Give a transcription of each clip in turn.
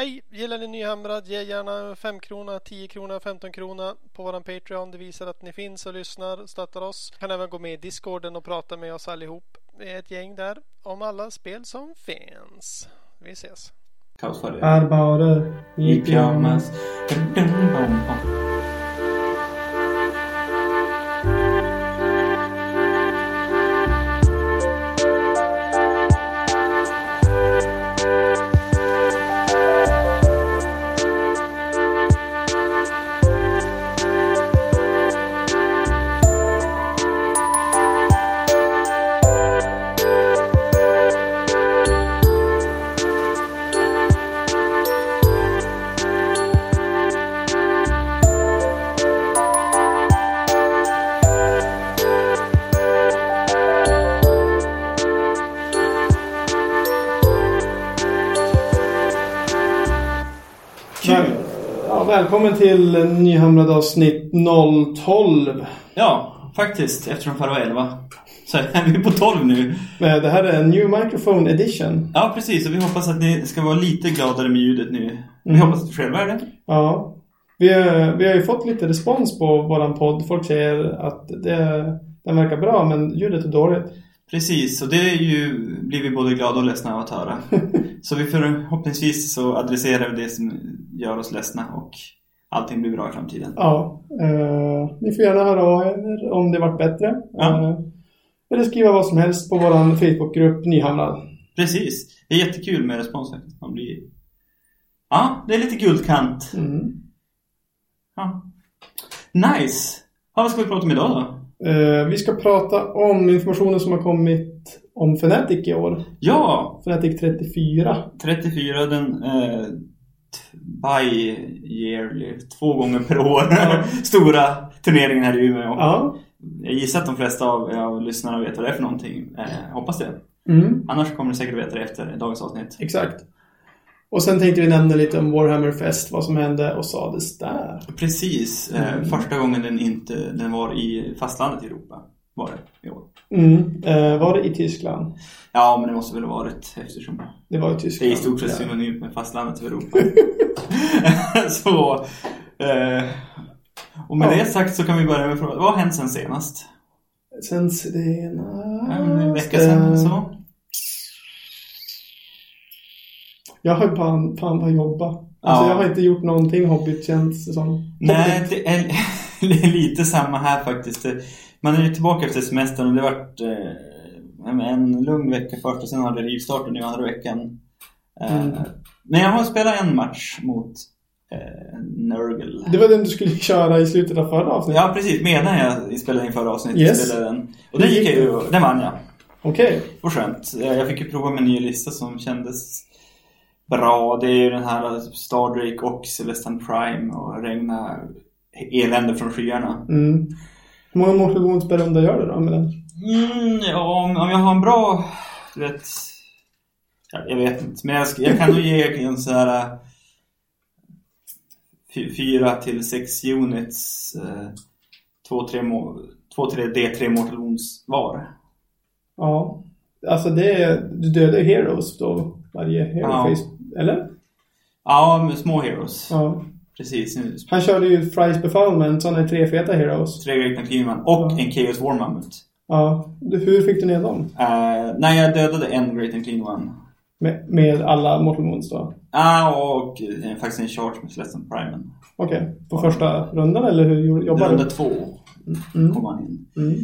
Hej! Gillar ni Nyhamrad? Ge gärna 5 krona, 10 krona, 15 krona på våran Patreon. Det visar att ni finns och lyssnar och stöttar oss. Kan även gå med i Discorden och prata med oss allihop. Vi är ett gäng där om alla spel som finns. Vi ses! Kaos för det. Är bara I pyjamas. Välkommen till Nyhamrad avsnitt 012. Ja, faktiskt. Eftersom förra var 11. Så är vi på 12 nu. Det här är en New Microphone Edition. Ja, precis. Och vi hoppas att ni ska vara lite gladare med ljudet nu. Vi Mm. hoppas att själva är det. Ja. Vi, vi har ju fått lite respons på våran podd. Folk säger att det, den verkar bra men ljudet är dåligt. Precis, och det är ju, blir vi både glada och ledsna av att höra. så vi förhoppningsvis så adresserar vi det som gör oss ledsna och allting blir bra i framtiden. Ja. Eh, ni får gärna höra av er om det varit bättre. Ja. Eh, eller skriva vad som helst på våran Facebookgrupp Nyhamrad. Precis, det är jättekul med respons faktiskt. Man blir... Ja, det är lite guldkant. Mm. Ja. Nice! Ja, vad ska vi prata om idag då? Eh, vi ska prata om informationen som har kommit om Fnatic i år. Ja, Fnatic 34. 34 den eh, bi-yearly, två gånger per år. Ja. Stora turneringen här i Umeå. Ja. Jag gissar att de flesta av, av lyssnarna vet vad det är för någonting. Eh, hoppas det. Mm. Annars kommer du säkert veta det efter dagens avsnitt. Exakt. Och sen tänkte vi nämna lite om Warhammer Fest, vad som hände och sades där. Precis. Eh, Mm. Första gången den inte den var i fastlandet i Europa. Var det i år. Mm. Eh, var det i Tyskland? Ja, men det måste väl ha varit eftersom Det var i det är Tyskland. i stort sett synonymt med fastlandet i Europa. så... Eh, och med Ja. det sagt så kan vi börja med frågan. Vad har hänt sen senast? Sen senast... En vecka sedan eller så? Jag har ju fan, fan bara jobbat. Alltså Ja. jag har inte gjort någonting hobbigt känns det som. Nej, Hobbit. det är, det är lite samma här faktiskt. Man är ju tillbaka efter semestern och det har varit eh, en lugn vecka först och sen har det rivstartat nu andra veckan. Eh, Mm. Men jag har spelat en match mot eh, Nurgle. Det var den du skulle köra i slutet av förra avsnittet? Ja, precis. Medan jag spelade in förra avsnittet Yes. spelade den. Och den gick jag ju, den vann jag. Okej. Och skönt. Eh, Jag fick ju prova med en ny lista som kändes bra. Det är ju den här Stardrake och Celestan Prime och regna elände från skyarna. Mm. Hur många motions per runda gör du då med den? Mm, ja, om, om jag har en bra, du vet, ja, jag vet inte, men jag, jag kan nog ge en sån här fy- fyra till sex units, eh, två, tre, två, tre D3 Mortal Wounds var. Ja. Alltså det är... Du dödar ju Heroes då. Varje hero Ja. face. Eller? Ja, med små heroes. Ja. Precis. Han körde ju Fries Befallment, sådana tre feta heroes. Tre Great Cleanman och Ja. en Chaos War Mammoth. Ja. Hur fick du ner dem? Uh, nej, jag dödade en Great and Clean One. Med, med alla Mortal Wounds då? Ah, och eh, faktiskt en charge med Celestan Primen. Okej. På första rundan eller hur jobbar Runda du? två Mm. kom han in. Mm.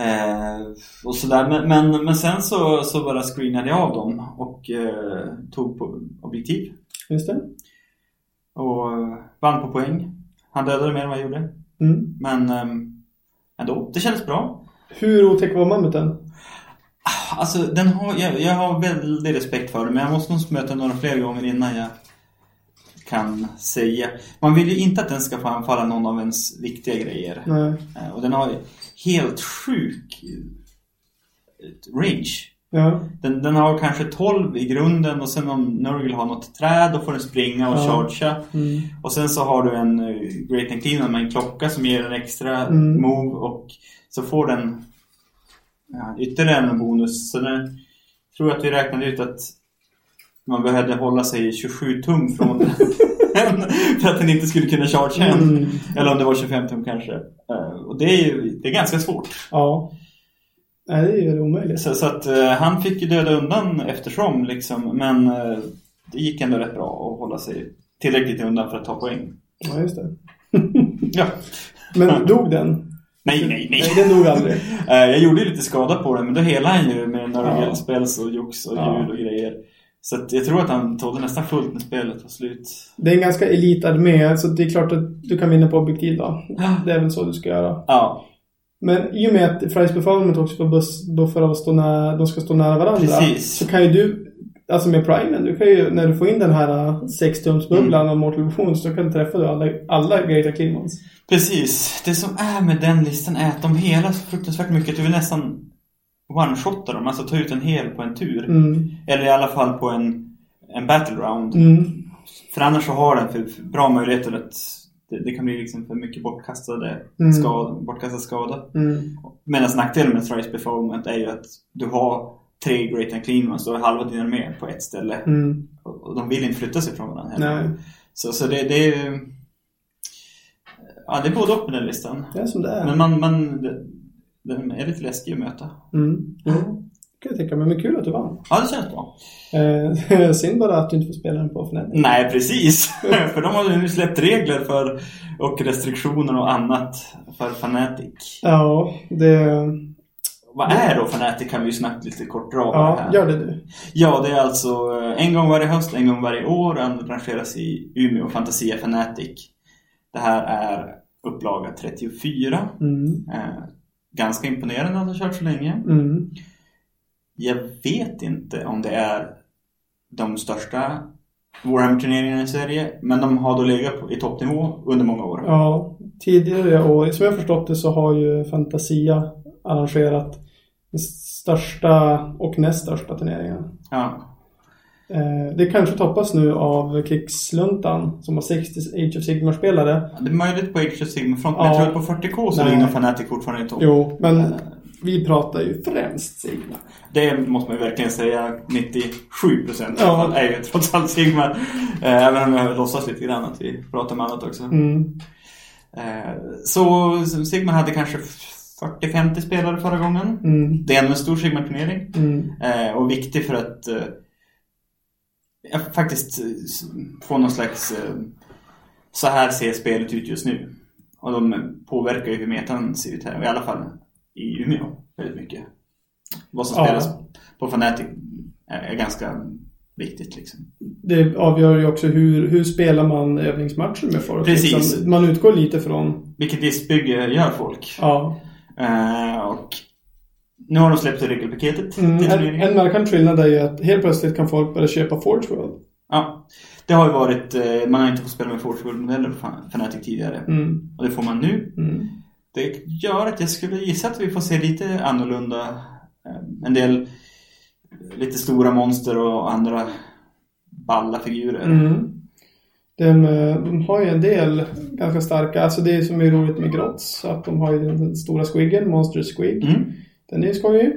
Eh, och sådär. Men, men, men sen så, så bara screenade jag av dem och tog på objektiv. Just det. Och eh, vann på poäng. Han dödade mer än vad jag gjorde. Mm. Men ehm, ändå, det kändes bra. Hur otäck var mammuten? Alltså, den har, jag, jag har väldigt respekt för den, men jag måste nog möta några fler gånger innan jag kan säga. Man vill ju inte att den ska få anfalla någon av ens viktiga grejer. Nej. Eh, Och den har helt sjuk eh, range. Ja. Den, den har kanske 12 i grunden och sen om Nurgle har något träd då får den springa och Ja. chargea. Mm. Och sen så har du en uh, Great and Clean med en klocka som ger en extra Mm. move och så får den ja, ytterligare en bonus. Så jag tror att vi räknade ut att man behövde hålla sig 27 tum från den för att den inte skulle kunna charge hem. Mm. Eller om det var 25 tum kanske. Eh, och det är det är ganska svårt. Ja. Nej, det är ju omöjligt. Så, så att eh, han fick ju döda undan eftersom liksom. Men eh, det gick ändå rätt bra att hålla sig tillräckligt undan för att ta poäng. Ja, just det. Ja. Men dog den? Nej, nej, nej. Nej, den dog aldrig. Eh, jag gjorde ju lite skada på den men då helade han ju med några Ja. spells och jox och Ja. hjul och grejer. Så jag tror att han tålde nästan fullt när spelet var slut. Det är en ganska elitarmé, så det är klart att du kan vinna på objektiv då. Det är väl så du ska göra. Ja, Men i och med att Fries Performance också får buss, buffar att stå nära, de ska stå nära varandra. Precis. Så kan ju du, alltså med primen, du kan ju, när du får in den här 6-tumsbubblan Mm. av Mortal Wounds, så kan du träffa du alla, alla Greater Clearmans. precis. Det som är med den listan är att de helar så fruktansvärt mycket att du vill nästan one-shotta dem. Alltså ta ut en hel på en tur. Mm. Eller i alla fall på en, en battle round. Mm. För annars så har den för, för bra möjligheter att det, det kan bli liksom för mycket bortkastade Mm. skada, bortkastad skada. Mm. Medan nackdelen med Thrice Performance är ju att du har tre Great and Clean ones, du har halva din armé på ett ställe. Mm. Och de vill inte flytta sig från varandra heller. Nej, Så, så det, det är ju... Ja, det är både och med den listan. det är som det är. Men man, man det- den är lite läskig att möta. Mm. Jo, kan jag tänka mig. Men kul att du vann. Ja, det känns bra. Eh, synd bara att du inte får spela den på Fnatic. Nej, precis. för de har nu släppt regler för och restriktioner och annat för Fnatic. Ja, det... Vad är då Fnatic kan vi ju snabbt lite kort dra Ja, här. gör det du. Ja, det är alltså eh, en gång varje höst, en gång varje år arrangeras i Umeå Fantasia Fanatic. Det här är upplaga 34. Mm. Eh, ganska imponerande att ha kört så länge. Mm. Jag vet inte om det är de största Warhammer-turneringarna i Sverige, men de har då legat på, i toppnivå under många år. Ja, tidigare år, som jag förstått det så har ju Fantasia arrangerat den största och näst största turneringen. Ja. Eh, det kanske toppas nu av Krigsluntan som har 60 Age of Sigmar-spelare. Det är möjligt på Age of Sigma Front, Ja. men jag tror att på 40K så ligger nog Fnatic fortfarande i topp. Jo, men Eh, vi pratar ju främst Sigmar. Det måste man ju verkligen säga. 97% Ja. är ju trots allt Sigmar. Eh, Även om jag låtsas lite grann att vi pratar om annat också. Mm. Eh, Så Sigmar hade kanske 40-50 spelare förra gången. Mm. Det är ändå en stor Sigmar-turnering. Mm. Eh, Och viktig för att ja, faktiskt få någon slags så här ser spelet ut just nu. Och de påverkar ju hur metan ser ut här. I alla fall i Umeå väldigt mycket. Vad som Ja. spelas på Fnatic är ganska viktigt liksom. Det avgör ju också hur, hur spelar man övningsmatcher med folk. Precis. Liksom, man utgår lite från, Vilket listbygge gör folk. ja. Eh, och nu har de släppt regelpaketet Mm, en, en markant skillnad är ju att helt plötsligt kan folk börja köpa Forge World. Ja, det har ju varit, eh, man har inte fått spela med Force World-modeller på Fnatic tidigare. Mm. Och det får man nu. Mm. Det gör att jag skulle gissa att vi får se lite annorlunda. eh, En del eh, lite stora monster och andra balla figurer. Mm. De, eh, de har ju en del ganska starka, alltså det som är roligt med Grotts, att de har ju den stora squiggen, Monster Squig. Mm. Den är ju skojig.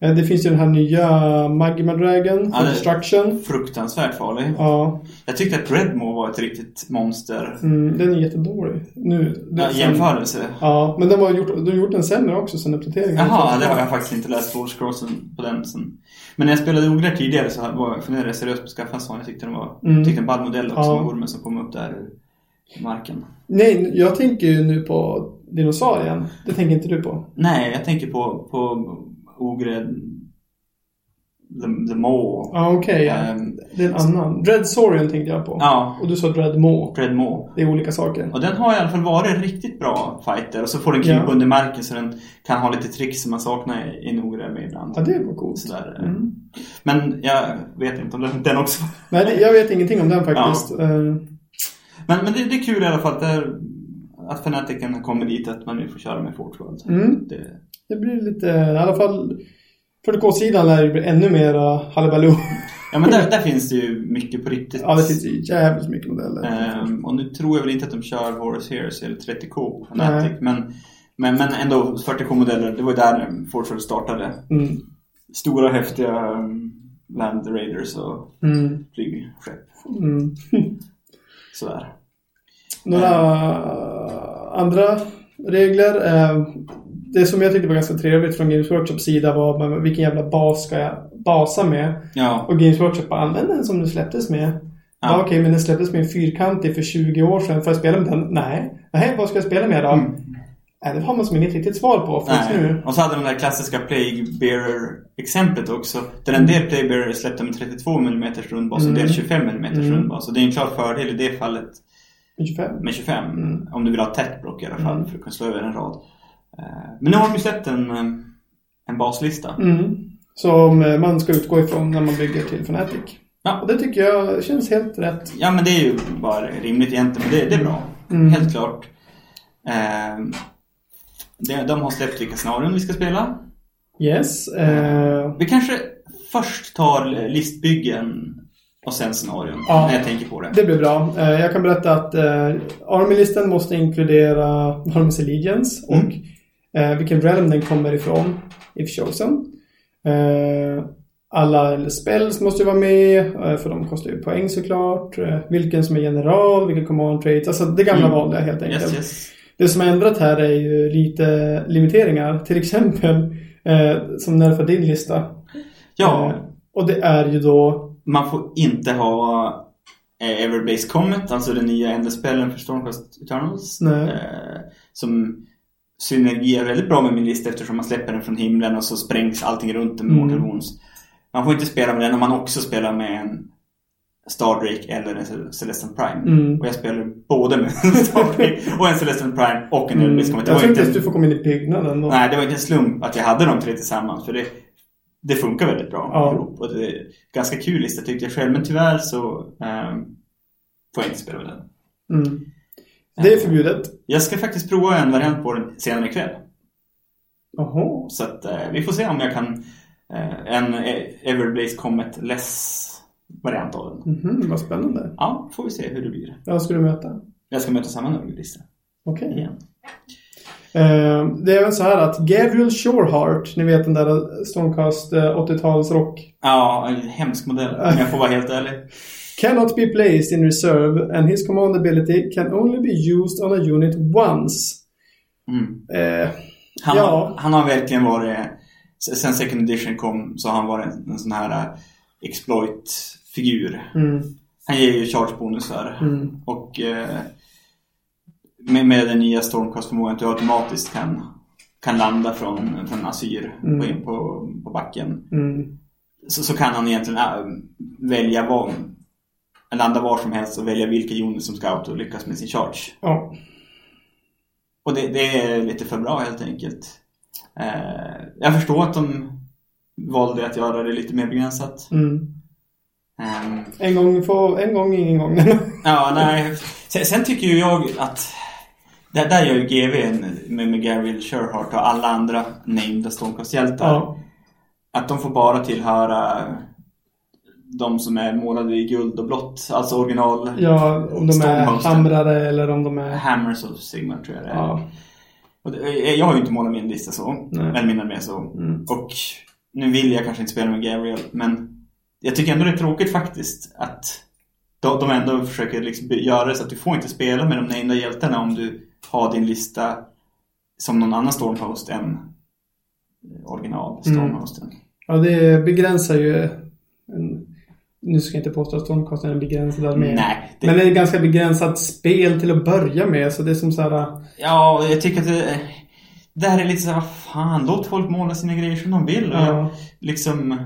Eh, Det finns ju den här nya Magma Dragon, Ja, Destruction. Fruktansvärt farlig. Ja, Jag tyckte att Dreadmore var ett riktigt monster. mm, den är jättedålig. Nu, Ja, jämförelse. Ja, men den var gjort, de har gjort den sämre också sen uppdateringen. Jaha, det har jag faktiskt inte läst Force Crossen på den sen. Men när jag spelade Ogre tidigare så var- funderade jag seriöst på att skaffa en sån. Jag tyckte den var Mm. tyckte en ball modell också Ja. med ormen som kom upp där ur marken. Nej, jag tänker ju nu på dinosaurien. Det tänker inte du på? Nej, jag tänker på, på Ogre The, the Maw. Ja, okej. ja. Ehm, Det är en annan. Dread Saurian tänkte jag på. ja, Och du sa Dread Maw. Dread Maw. Det är olika saker. Och den har i alla fall varit en riktigt bra fighter. Och så får den krypa Ja. under marken så den kan ha lite tricks som man saknar i en Ogre med ibland. Ja, det var coolt. Sådär. Mm. Men jag vet inte om den, den också Nej, jag vet ingenting om den faktiskt. Eh, Men, men det, det är kul i alla fall att, det är, att Fnaticen har kommit dit att man nu får köra med Fort World. Mm. Det, det blir lite, i alla fall 40K-sidan lär det bli ännu mer halabaloo. ja men där, där finns det ju mycket på riktigt. ja, det finns ju jävligt mycket modeller. Ehm, och nu tror jag väl inte att de kör Horus Heroes eller 30K på Fnatic. Nej. Men, men, men ändå 40K-modeller, det var ju där Fort World startade. Mm. Stora häftiga um, Land Raiders och Mm. flygskepp. Mm. Sådär. Några andra regler? Eh, det som jag tyckte var ganska trevligt från Games Workshops sida var vilken jävla bas ska jag basa med? Ja. Och Games Workshop bara, använd den som du släpptes med. Ja. Okej, men den släpptes med en fyrkantig för 20 år sedan. Får jag spela med den? Nej. Nej, vad ska jag spela med då? Mm. Nej, det har man som inget riktigt svar på. Nej. nu. Och så hade de det där klassiska Plague Bearer-exemplet också. Där en del Plague Bearer är släppta med 32 mm rundbas och en del Mm. 25 mm Mm. rundbas. Så det är en klar fördel i det fallet 25. med 25. Mm. Om du vill ha tätt block i alla fall Mm. för att kunna slå över en rad. Eh, Men nu har de ju släppt en, eh, en baslista. Mm. Som eh, man ska utgå ifrån när man bygger till Fnatic. Ja. Och det tycker jag känns helt rätt. Ja men det är ju bara rimligt egentligen. Men det, det är bra. Mm. Helt klart. De har släppt vilka scenarion vi ska spela. Yes. Eh, Vi kanske först tar listbyggen och sen scenarion. Ja. När jag tänker på det. det blir bra. Eh, jag kan berätta att eh, Army-listan måste inkludera Army's Allegiance Mm. och eh, vilken realm den kommer ifrån, if chosen. Alla spells måste ju vara med, för de kostar ju poäng såklart. Vilken som är general, vilka command traits, alltså det gamla Mm. vanliga helt enkelt. Yes, yes. Det som har ändrat här är ju lite limiteringar. Till exempel som nerfar din lista. Ja, och det är ju då... man får inte ha eh, Everbase Comet, alltså den nya ändespelen för Stormcast Eternals. Eh, som synergier väldigt bra med min lista eftersom man släpper den från himlen och så sprängs allting runt den med Mm. Mortal Wounds. Man får inte spela med den om man också spelar med en Stardrake eller en Celestial Prime. Mm. Och jag spelar både med en Stardrake och en Celestial Prime och en Mm. Comet. Jag tror inte ens en- du får komma in i byggnaden. Då. Nej, det var inte en slump att jag hade de tre tillsammans. För det, det funkar väldigt bra Ja. ihop. Och det är ganska kul lista tyckte jag själv. Men tyvärr så ehm, får jag inte spela med den. Mm. Det är förbjudet. Jag ska faktiskt prova en variant på den senare ikväll. Jaha. Så att eh, vi får se om jag kan eh, en eh, Everblaze Comet less variant av den. Mhm, vad spännande. Ja, får vi se hur det blir. Ja, ska du möta? Jag ska möta samma nummerlista Okej. igen. Eh, det är även så här att Gabriel Shoreheart, ni vet den där Stormcast eh, 80-tals rock, Ja, en hemsk modell om jag får vara helt ärlig. cannot be placed in reserve and his command ability can only be used on a unit once. Mm. Eh, Han, Ja. har, han har verkligen varit, sen second edition kom så har han varit en, en sån här eh, exploit-figur. mm, Han ger ju charge-bonusar. mm, Och eh, med, med den nya Stormcast-förmågan att du automatiskt kan, kan landa från, från Asyr Mm. på, på, på backen. mm, Så, så kan han egentligen äh, välja var, landa var som helst och välja vilka units som ska auto lyckas med sin charge. ja. Och det, det är lite för bra helt enkelt. Eh, jag förstår att de valde att göra det lite mer begränsat. Mm. Ehm, En gång, få, en gång, ingen gång. ja, nej. Sen, sen tycker ju jag att där, där gör ju GV en- med, med Gary Sherhart och alla andra named Stormcast-hjältar. ja. Att de får bara tillhöra de som är målade i guld och blått. Alltså original ja, om de är hamrare eller om de är... Hammers of Sigmar tror jag det är. Ja. Och det, jag har ju inte målat min lista så. Nej. Eller min armé så. Mm. Och nu vill jag kanske inte spela med Gabriel, men jag tycker ändå det är tråkigt faktiskt att de, de ändå försöker liksom göra det så att du får inte spela med de nämnda hjältarna om du har din lista som någon annan Stormhost än original Mm. Stormhosten. ja, det begränsar ju... En, nu ska jag inte påstå att Stormcasten är en begränsad armé. Nej, det, Men det är ett ganska begränsat spel till att börja med. Så det är som så här... ja, jag tycker att det, det här är lite så här, vad fan, låt folk måla sina grejer som de vill. Jag, Ja, liksom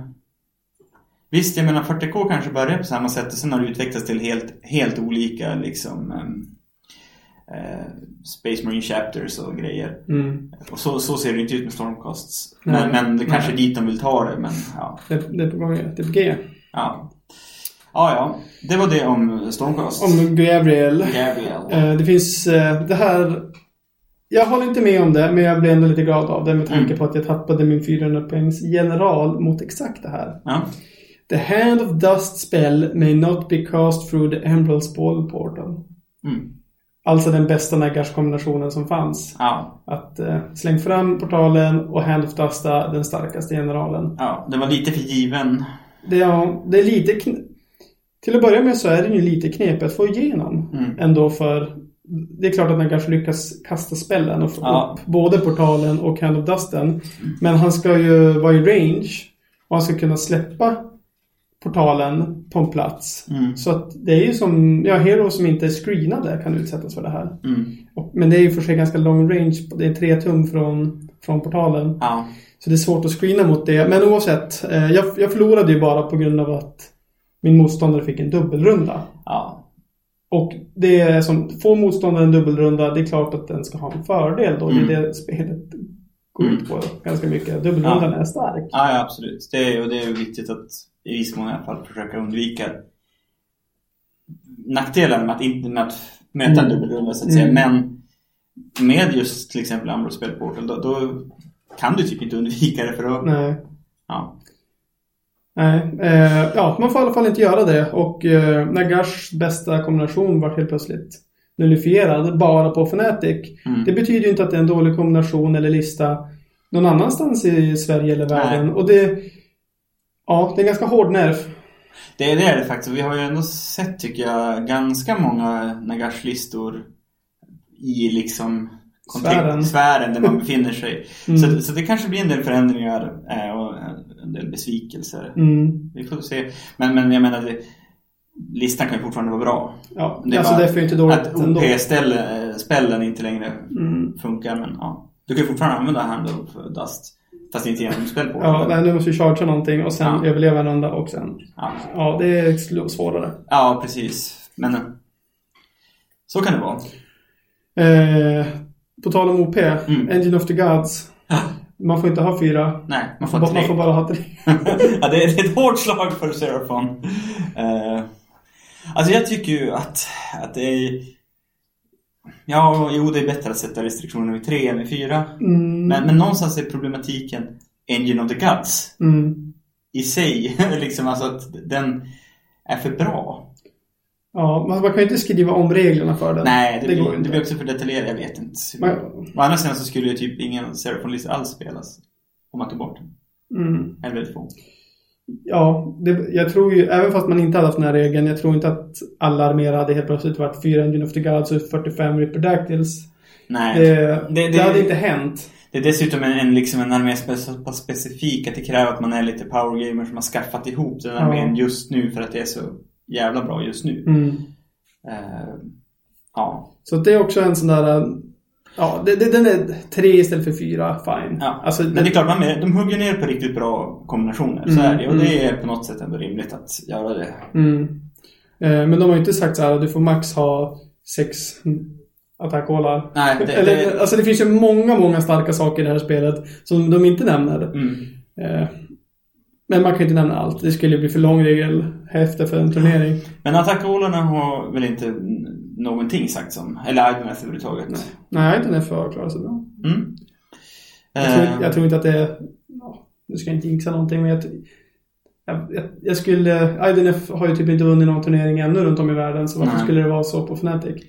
Visst, jag menar 40K kanske börjar på samma sätt och sen har det utvecklats till helt, helt olika liksom ehm, eh, Space Marine Chapters och grejer. mm. Och så, så ser det inte ut med Stormcasts. Men, men det kanske är dit de vill ta det, men ja. det, det är på gång. Det är på G. Ja, ja. ja. Det var det om Stormcast. Om Gabriel. Gabriel. Eh, det finns eh, det här... Jag håller inte med om det, men jag blir ändå lite glad av det med tanke Mm. på att jag tappade min 400 poängs general mot exakt det här. Ja. The hand of dust spell may not be cast through the emerald spall portal. Mm. Alltså den bästa Nagash-kombinationen som fanns. Ja. Att eh, släng fram portalen och dusta den starkaste generalen. ja, det var lite för given Det, ja, det är lite... Till att börja med så är det ju lite knepigt att få igenom Mm. ändå för... Det är klart att kanske lyckas kasta spellen och få Ja. upp både portalen och Hand of Dusten. Men han ska ju vara i range och han ska kunna släppa portalen på en plats. Mm. Så att det är ju som, ja, Hero som inte är screenade kan utsättas för det här. Mm. Och, men det är ju för sig ganska lång range. Det är tre tum från, från portalen. Ja. Så det är svårt att screena mot det. Men oavsett, eh, jag, jag förlorade ju bara på grund av att min motståndare fick en dubbelrunda. Ja. Och det är som, får motståndaren en dubbelrunda, det är klart att den ska ha en fördel då. Mm. Det är det spelet går ut på ganska mycket. Dubbelrundan är stark. Ja, ja, absolut. Det är, och det är viktigt att i viss mån i alla fall försöka undvika nackdelen med att, inte, med att möta en Mm. dubbelrunda så att säga. Mm. Men med just till exempel Ambros Spell Portal då, då kan du typ inte undvika det för då... Nej. Ja. Nej, eh, ja, man får i alla fall inte göra det. Och eh, Nagashs bästa kombination var helt plötsligt nullifierad bara på Fnatic. Mm. Det betyder ju inte att det är en dålig kombination eller lista någon annanstans i Sverige eller världen. Nej. Och det... Ja, det är en ganska hård nerv. Det, det är det faktiskt. Vi har ju ändå sett, tycker jag, ganska många Nagash-listor i liksom Sfären. sfären där man befinner sig. Mm. Så, så det kanske blir en del förändringar eh, och en del besvikelser. Mm. Vi får se. Men, men jag menar, det, listan kan ju fortfarande vara bra. Ja, Det är alltså bara det är för inte dåligt Att ändå. OP-spällen inte längre Mm. funkar, men ja. Du kan ju fortfarande använda Hand of Dust. Fast inte genom spel på Ja, nej, nu måste vi chargea någonting och sen Ja. överleva en runda och sen... ja. Ja, det är svårare. ja, precis. Men eh, så kan det vara. Eh, på tal om OP, Mm. Engine of the Gods. Man får inte ha fyra. Nej, man får Man tre. får bara ha tre. ja, det är ett hårt slag för Seraphon. Uh, alltså jag tycker ju att, att det är... Ja, jo det är bättre att sätta restriktioner vid tre än vid fyra. Mm. Men, men någonstans är problematiken Engine of the Gods Mm. i sig. liksom alltså att den är för bra. Ja, man, man kan ju inte skriva om reglerna för den. Nej, det, det blir, det blir också för detaljerat. Jag vet inte. Men- Å andra sidan så skulle ju typ ingen Seraphon-lista alls spelas. Om man tog bort den. Mm. Eller väldigt få. Ja, det, jag tror ju, även fast man inte hade haft den här regeln, jag tror inte att alla arméer hade helt plötsligt varit fyra Engine of the Gods och 45 Riperdactyls. Nej. Det, Det- det, det- hade inte hänt. Det är dessutom en, en, liksom en armé så pass specifik att det kräver att man är lite powergamer som har skaffat ihop den Ja. armén just nu för att det är så jävla bra just nu. Mm. Eh, ja. Så det är också en sån där... Ja, det, det, den är tre istället för fyra, fine. ja. Alltså, Men det är klart, man, är- de hugger ner på riktigt bra kombinationer. Så Mm, är det. Och det mm. är på något sätt ändå rimligt att göra det. Mm. Eh, men de har ju inte sagt så här att du får max ha sex attackålar. Nej, det, Eller, det, alltså det finns ju många, många starka saker i det här spelet som de inte nämner. mm. Eh, men man kan ju inte nämna allt. Det skulle bli för lång regelhäfte för en turnering. Men attackhålarna har väl inte någonting sagt om. Eller Idonet överhuvudtaget. Nej, inte den för klarar sig bra. Mm. Jag tror, Eh, jag tror inte att det är... Nu ska jag inte jinxa någonting, men jag, jag, jag, skulle... IDNF har ju typ inte vunnit någon turnering ännu runt om i världen, så varför Nej. skulle det vara så på Fnatic?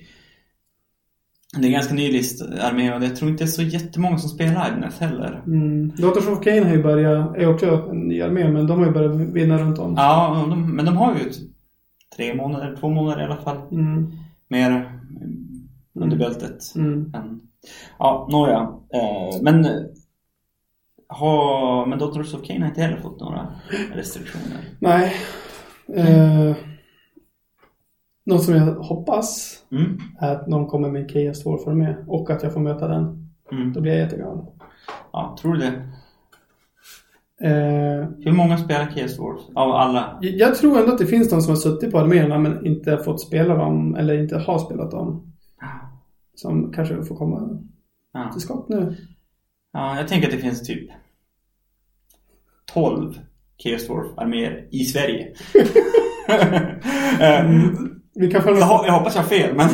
det är en ganska ny list armé och jag tror inte det är så jättemånga som spelar Idonet heller. Mm. Daughters of Cain har ju börjat... Är också en ny armé, men de har ju börjat vinna runt om. Ja, de, men de har ju ett, tre månader, två månader i alla fall. Mm. Mer mm, under bältet. Mm. än- Ja, nåja. Eh, men har, men Daughters of Cain har inte heller fått några restriktioner. Nej. Eh, något som jag hoppas Mm. är att någon kommer med en Chaos Dwarf med och att jag får möta den. Mm. Då blir jag jätteglad. Ja, tror du det? Eh, Hur många spelar Chaos Dwarf? Av alla? Jag tror ändå att det finns de som har suttit på arméerna men inte fått spela dem eller inte har spelat dem. Som kanske får komma Ja. till skott nu. ja, jag tänker att det finns typ 12 Chaos Dwarf-arméer i Sverige. Eh, Vi kan jag, ho- jag hoppas jag har fel, men...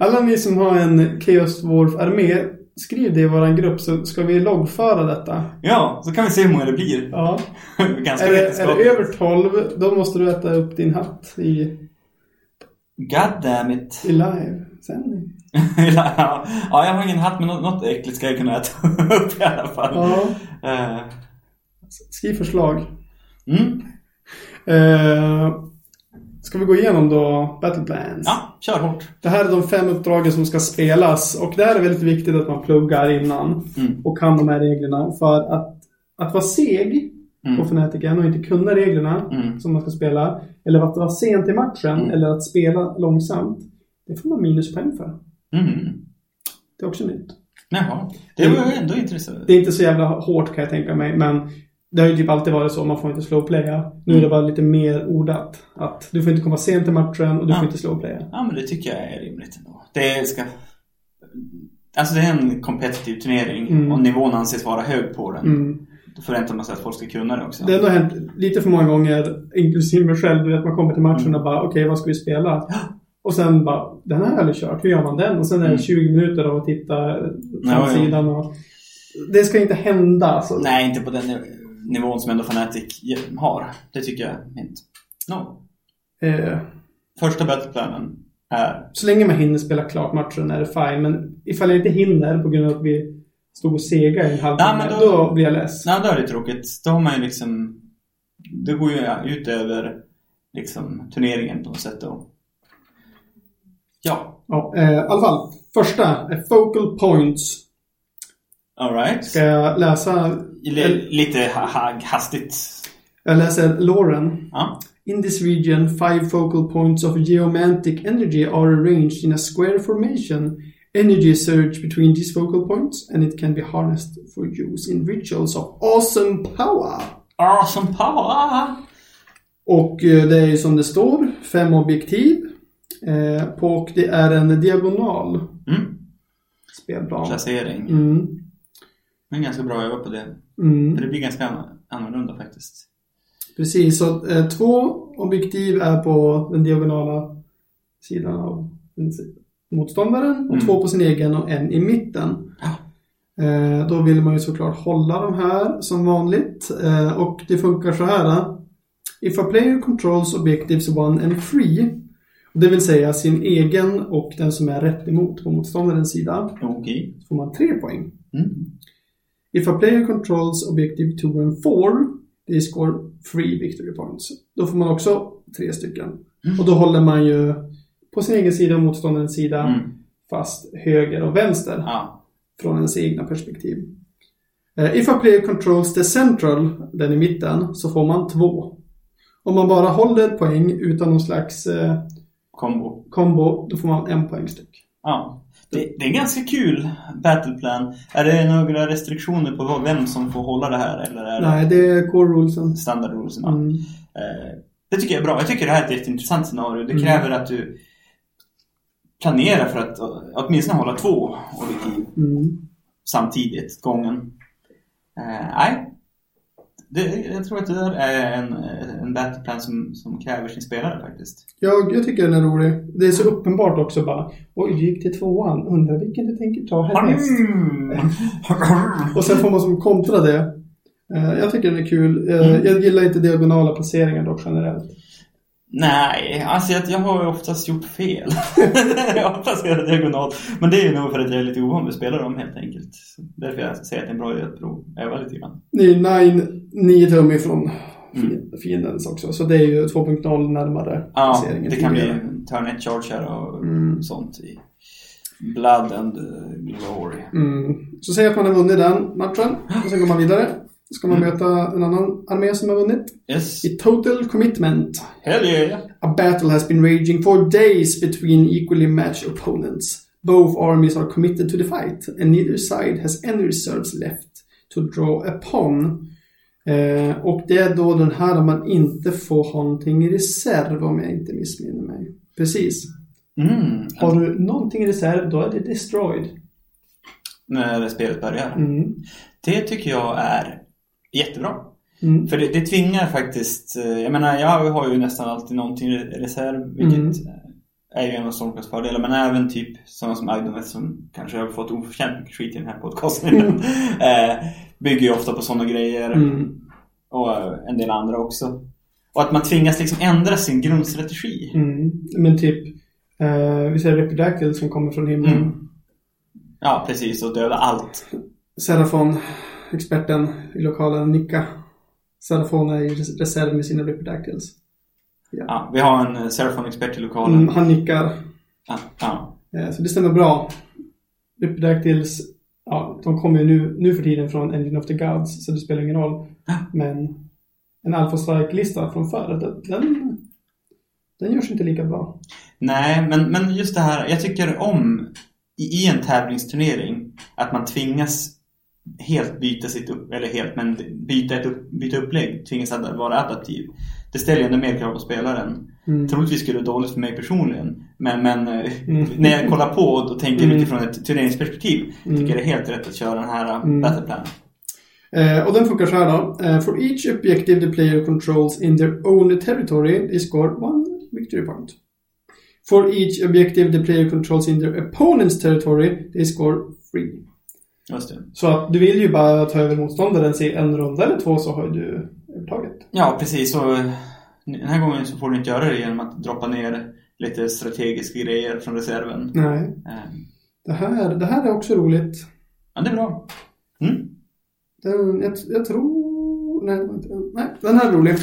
Alla ni som har en Chaos Dwarf-armé, skriv det i våran grupp så ska vi loggföra detta. ja, så kan vi se hur många det blir. Ja. Ganska Är det, är det över 12, då måste du äta upp din hatt i, God damn it. i live-sändning. ja, ja, jag har ingen hatt men något, äckligt ska jag kunna äta upp i alla fall. Ja. Eh, Skriv förslag. mm. Eh, ska vi gå igenom då Battle Plans? Ja, kör hårt. Det här är de fem uppdragen som ska spelas och det här är väldigt viktigt att man pluggar innan Mm. och kan de här reglerna. För att, att vara seg på Mm. Fnaticen och inte kunna reglerna Mm. som man ska spela, eller att vara sent i matchen, Mm. eller att spela långsamt, det får man minuspoäng för. Mm. Det är också nytt. Jaha, det var ändå intressant. Det är inte så jävla hårt kan jag tänka mig, men det har ju typ alltid varit så, man får inte slowplaya. Nu är det bara lite mer ordat. Att du får inte komma sent i matchen och du Ja. får inte slowplaya. Ja, men det tycker jag är rimligt ändå. Det ska... Alltså det är en kompetitiv turnering Mm. och nivån anses vara hög på den. Mm. Då förväntar man sig att folk ska kunna det också. Det har hänt lite för många gånger, inklusive mig själv, du vet man kommer till matchen Mm. och bara okej, vad ska vi spela? Och sen bara, den här har jag aldrig kört, hur gör man den? Och sen är det Mm. 20 minuter av att titta Ja, framsidan och... Det ska inte hända. alltså. Nej, inte på den nivån som ändå Fnatic har. Det tycker jag inte. No. Eh, Första battleplanen är... så länge man hinner spela klart matchen är det fine, men ifall jag inte hinner på grund av att vi stod och sega i en halvtimme, då- då... blir jag less. Nej, då är det tråkigt. Då har man ju liksom... Det går ju ut över liksom turneringen på något sätt då. Ja, Ja, eh, I alla fall, första är focal points. Alright. Ska jag läsa? Lite ha- ha- hastigt. Jag läser Lauren. Ja. In this region, five focal points of geomantic energy are arranged in a square formation. Energy surge between these focal points, and it can be harnessed for use in rituals of awesome power. Awesome power! Och eh, det är ju som det står, fem objektiv. Eh, och det är en diagonal Mm. spelplan. Placering. Mm, Men ganska bra öva på det. mm. För det blir ganska an- annorlunda faktiskt. Precis, så eh, två objektiv är på den diagonala sidan av motståndaren och Mm. två på sin egen och en i mitten. Ja. Eh, då vill man ju såklart hålla de här som vanligt eh, och det funkar så här. eh. If a player controls objectives one and three, det vill säga sin egen och den som är rätt emot på motståndarens sida, Okej. så får man tre poäng. Mm. If a player controls objective 2 and 4, they score 3 victory points. Då får man också tre stycken. Och då håller man ju på sin egen sida och motståndarens sida Mm. fast höger och vänster Ja. från ens egna perspektiv. Eh, If a player controls the central, den i mitten, så får man två. Om man bara håller poäng utan någon slags eh, Kombo. kombo, då får man en poäng styck. Ja. Det, det är en ganska kul battleplan. Är det några restriktioner på vad- vem som får hålla det här? Eller är Nej, det är core rulesen. standard rulesen? Mm. Eh, Det tycker jag är bra. Jag tycker det här är ett jätteintressant scenario. Det Mm. kräver att du planerar för att uh, åtminstone hålla två objektiv Mm. samtidigt, gången. Eh, nej. Det, jag tror att det där är en, en battleplan som, som kräver sin spelare faktiskt. Jag, jag tycker den är rolig. Det är så uppenbart också bara. Oj, du gick till tvåan. Undrar vilken du tänker ta härnäst. Och sen får man som kontra det. Eh, jag tycker den är kul. Eh, Mm. Jag gillar inte diagonala placeringar dock generellt. Nej, alltså jag, jag har ju oftast gjort fel. jag har placerat diagonalt. Men det är ju nog för att jag är lite ovan vid att spela dem helt enkelt. Därför jag säger att det är en bra idé att prova. öva lite grann. Det är 9, 9 tum ifrån Mm. fi- fiendens också. Så det är ju 2.0 närmare Ja, placeringen det kan bli turn 1 charge här och Mm. sånt i Blood and Glory. Mm. Så säg att man har vunnit den matchen. Och sen går man vidare. Ska man Mm. möta en annan armé som har vunnit. Yes. I total commitment. Hell yeah! A battle has been raging for days between equally matched opponents. Both armies are committed to the fight, and neither side has any reserves left to draw upon. Eh, och det är då den här där man inte får ha någonting i reserv om jag inte missminner mig. Precis. Mm. Har du någonting i reserv, då är det destroyed. När spelet börjar. Mm. Det tycker jag är jättebra. Mm. För det, det tvingar faktiskt, eh, jag menar jag har ju nästan alltid någonting i reserv vilket Mm. är ju en av Stormcast fördelar men även typ sådana som Agdonet som kanske har fått oförtjänt mycket skit i den här podcasten eh, bygger ju ofta på sådana grejer Mm. och eh, en del andra också. Och att man tvingas liksom ändra sin grundstrategi. Mm. Men typ, eh, vi säger Repidactyl som kommer från himlen. Mm. Ja precis, och döda allt. Serafon, experten i lokalen, nicka. Serafon är i reserv med sina Riperdactyls. Ja, vi har en eh, Seraphon-expert i lokalen. Mm, han nickar. Ja, ja. Eh, Så det stämmer bra. Riperdactyls, ja, de kommer ju nu, nu för tiden från Engine of the Gods, så det spelar ingen roll. Men en Alpha Strike-lista från förr, den, den, den görs inte lika bra. Nej, men, men just det här, jag tycker om i, i en tävlingsturnering att man tvingas helt byta sitt upp, eller helt, men byta, ett upp, byta upplägg, tvingas att vara adaptiv. Det ställer ändå mer krav på spelaren. Mm. Troligtvis skulle det vara dåligt för mig personligen. Men, men eh, Mm. när jag kollar på och tänker Mm. utifrån ett turneringsperspektiv Mm. tycker jag det är helt rätt att köra den här mm. Mm. battleplanen. Eh, och den funkar så här då. Eh, for each objective the player controls in their own territory, they score one victory point. For each objective the player controls in their opponent's territory, they score three. Så att du vill ju bara ta över motståndaren i en runda eller två så har du övertaget. Ja, precis. Och den här gången så får du inte göra det genom att droppa ner lite strategiska grejer från reserven. Nej. Mm. Det, här, det här är också roligt. Ja, det är bra. Mm. Den, jag, jag tror... Nej, nej, den här är rolig.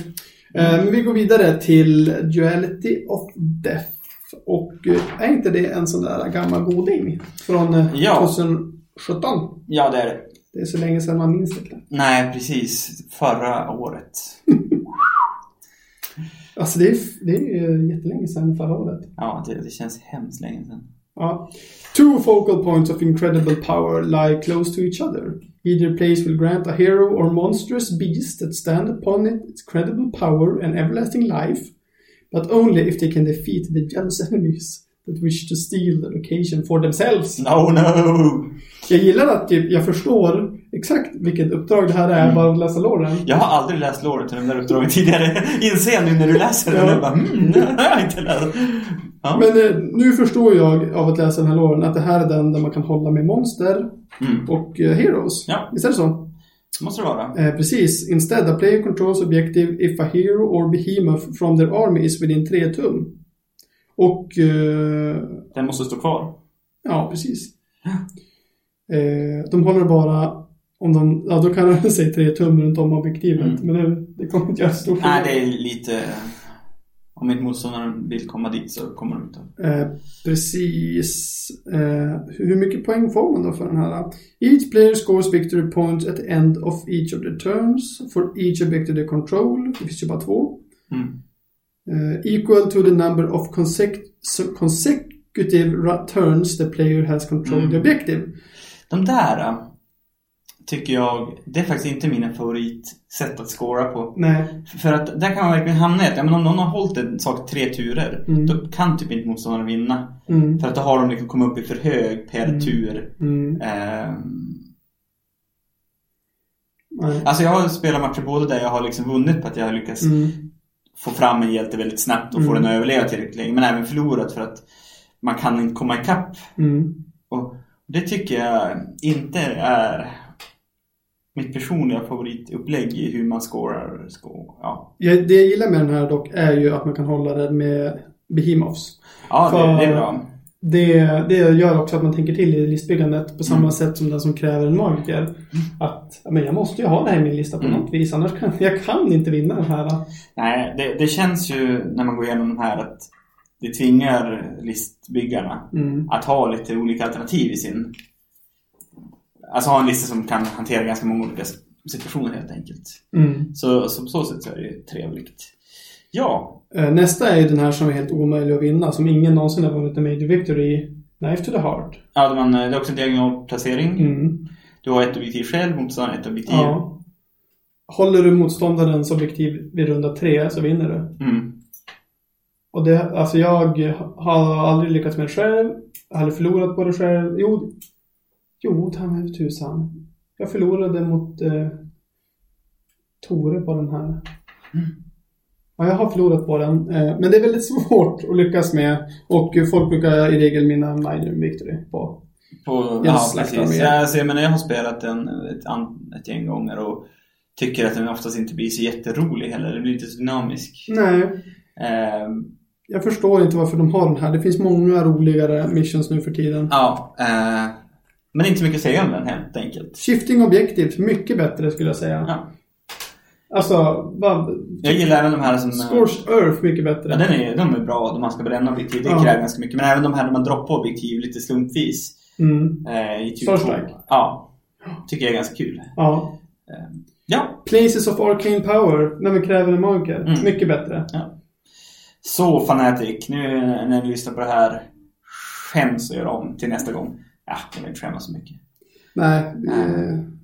Mm. Men vi går vidare till Duality of Death. Och eh, är inte det en sån där gammal goding? Från eh, ja. 2000... 17? Ja, det är det. Det är så länge sedan man minns det. Nej, precis. Förra året. alltså det är, det är jättelänge sedan förra året. Ja, det, det känns hemskt länge sedan. Ja. Two focal points of incredible power lie close to each other. Either place will grant a hero or monstrous beast that stand upon it its credible power and everlasting life, but only if they can defeat the jealous enemies that wish to steal the occasion for themselves. No, no! Jag gillar att typ, jag förstår exakt vilket uppdrag det här är bara att läsa låren. Jag har aldrig läst låret till de där uppdragen tidigare. Inser jag nu när du läser den. Ja. Jag bara, mm, det har jag inte läst. Ja. Men eh, nu förstår jag av att läsa den här låren att det här är den där man kan hålla med monster Mm. och eh, heroes. Ja. Visst är det så? Måste det vara. Eh, precis. Instead, a player controls objective if a hero or behemoth from their army is within 3 tum. Och... Eh, Den måste stå kvar. ja, precis. Eh, de håller bara... Om de... Ja, då kan de säga 3 tum runt om objektivet. Mm. Men det, det kommer inte göra stor Nej, det är lite... Om inte motståndaren vill komma dit så kommer de inte. Eh, precis. Eh, hur mycket poäng får man då för den här? Each player scores victory points at the end of each of their turns. For each objective they control. Det finns ju bara två. Mm. Eh, equal to the number of consecutive turns the player has controlled the Mm. objective. De där äh, tycker jag, det är faktiskt inte mina favoritsätt att scora på. Nej. För att där kan man verkligen hamna i att, ja, men om någon har hållit en sak tre turer, Mm. då kan typ inte motståndaren vinna. Mm. För att då har de liksom kommit upp i för hög per Mm. tur. Mm. Nej. alltså jag har spelat matcher både där jag har liksom vunnit på att jag har lyckats Mm. få fram en hjälte väldigt snabbt och få Mm. den att överleva tillräckligt länge. Men även förlorat för att man kan inte komma ikapp. Mm. Det tycker jag inte är mitt personliga favoritupplägg i hur man scorar. Sco ja, det jag gillar med den här dock är ju att man kan hålla den med behemoths. ja det, För- det är bra. Det, det gör också att man tänker till i listbyggandet på samma Mm. sätt som den som kräver en magiker. Att ja, men jag måste ju ha det här i min lista på Mm. något vis. Annars kan jag kan inte vinna den här. Nej, det, det känns ju när man går igenom de här att det tvingar listbyggarna Mm. att ha lite olika alternativ i sin... Alltså ha en lista som kan hantera ganska många olika situationer helt enkelt. Mm. Så, så på så sätt så är det trevligt. Ja, Eh, Nästa är ju den här som är helt omöjlig att vinna. Som ingen någonsin har vunnit en Major Victory i. Knife to the Heart. ja man, det är också en diagonal placering. Mm. Du har ett objektiv själv, motståndaren ett objektiv. Ja. Håller du motståndarens objektiv vid runda tre så vinner du. Mm. Och det, alltså jag har aldrig lyckats med det själv. Jag har aldrig förlorat på det själv. Jo, jo, ta mig tusan. Jag förlorade mot eh, Tore på den här. Ja, jag har förlorat på den. Eh, men det är väldigt svårt att lyckas med. Och folk brukar i regel minna minor victory på. På, Jag ja, precis. Ja, alltså, jag, menar, jag har spelat den ett, ett gäng gånger och tycker att den oftast inte blir så jätterolig heller. Den blir inte så dynamisk. Nej, Ehm, jag förstår inte varför de har den här. Det finns många roligare missions nu för tiden. ja, eh, men inte så mycket att säga om den helt enkelt. Shifting objectives, mycket bättre skulle jag säga. Ja. Alltså, vad, Jag gillar även de här som... Scorched Earth mycket bättre. Ja, den är, de är bra om man ska bränna objektiv. Det Ja. kräver ganska mycket. Men även de här när man droppar objektiv lite slumpvis. Mm. Eh, i typ Starstrike. Ja. Tycker jag är ganska kul. Ja. Eh, ja, Places of Arcane Power, när vi kräver en magiker. Mm. Mycket bättre. Så Fanatic. Nu när ni lyssnar på det här skäms och gör om till nästa gång. Ja, jag vill inte skämmas så mycket. Nej,